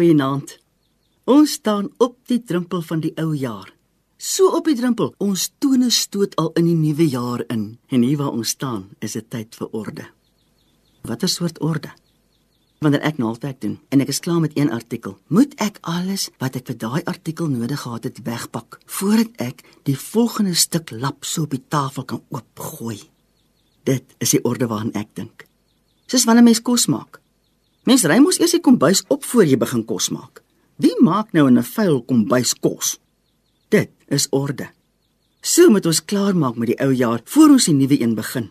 Goeienaand. Ons staan op die drempel van die ou jaar. So op die drempel, ons tone stoot al in die nuwe jaar in. En hier waar ons staan, is dit tyd vir orde. Watter soort orde? Wanneer ek naaldwerk doen en ek is klaar met een artikel, moet ek alles wat ek vir daai artikel nodig gehad het wegpak voordat ek die volgende stuk lap so op die tafel kan oopgooi. Dit is die orde waaraan ek dink. Soos wanneer mens kos maak. Mens ry mos eers die kombuis op voor jy begin kos maak. Wie maak nou in 'n vuil kombuis kos? Dit is orde. So moet ons klaarmaak met die ou jaar voor ons die nuwe een begin.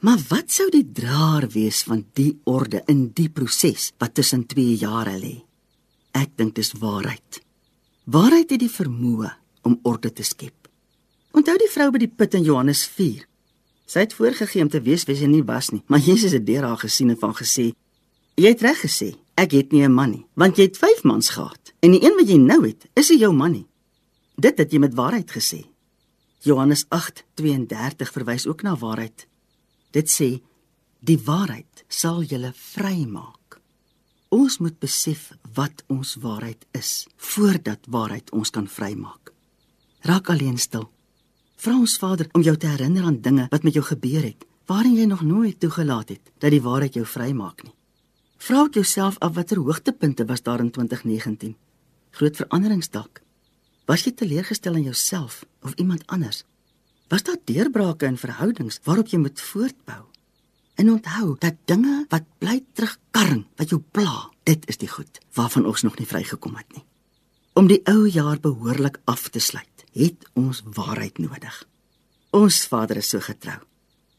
Maar wat sou die draer wees van die orde in die proses wat tussen twee jare lê? Ek dink dis waarheid. Waarheid het die vermoë om orde te skep. Onthou die vrou by die put in Johannes 4. Sy het voorgegee om te weet wie sy nie was nie, maar Jesus het deur haar gesien en van gesê: "Jy het reg gesê, ek het nie 'n man nie, want jy het 5 mans gehad en die een wat jy nou het, is nie jou man nie." Dit het jy met waarheid gesê. Johannes 8:32 verwys ook na waarheid. Dit sê die waarheid sal julle vrymaak. Ons moet besef wat ons waarheid is voordat waarheid ons kan vrymaak. Raak alleen stil. Vra ons Vader om jou te herinner aan dinge wat met jou gebeur het, waarin jy nog nooit toegelaat het dat die waarheid jou vrymaak nie. Vra ook jouself af watter hoogtepunte was daar in 2019? Groot veranderings dalk. Was jy teleurgestel in jouself of iemand anders? Was daar deurbrake in verhoudings waarop jy moet voortbou? En onthou dat dinge wat bly terugkarring, wat jou pla, dit is die goed waarvan ons nog nie vrygekom het nie. Om die ou jaar behoorlik af te sluit, het ons waarheid nodig. Ons Vader is so getrou.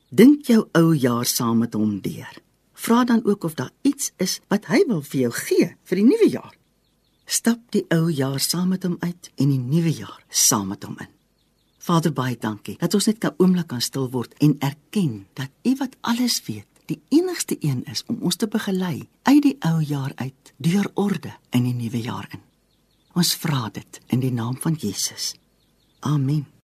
Dink jou ou jaar saam met hom deur. Vra dan ook of daar iets is wat hy wil vir jou gee vir die nuwe jaar. Stap die ou jaar saam met hom uit en die nuwe jaar saam met hom in. Vader baie dankie dat ons net 'n oomblik kan stil word en erken dat U wat alles weet, die enigste een is om ons te begelei uit die ou jaar uit deur orde in die nuwe jaar in. Ons vra dit in die naam van Jesus. Amen.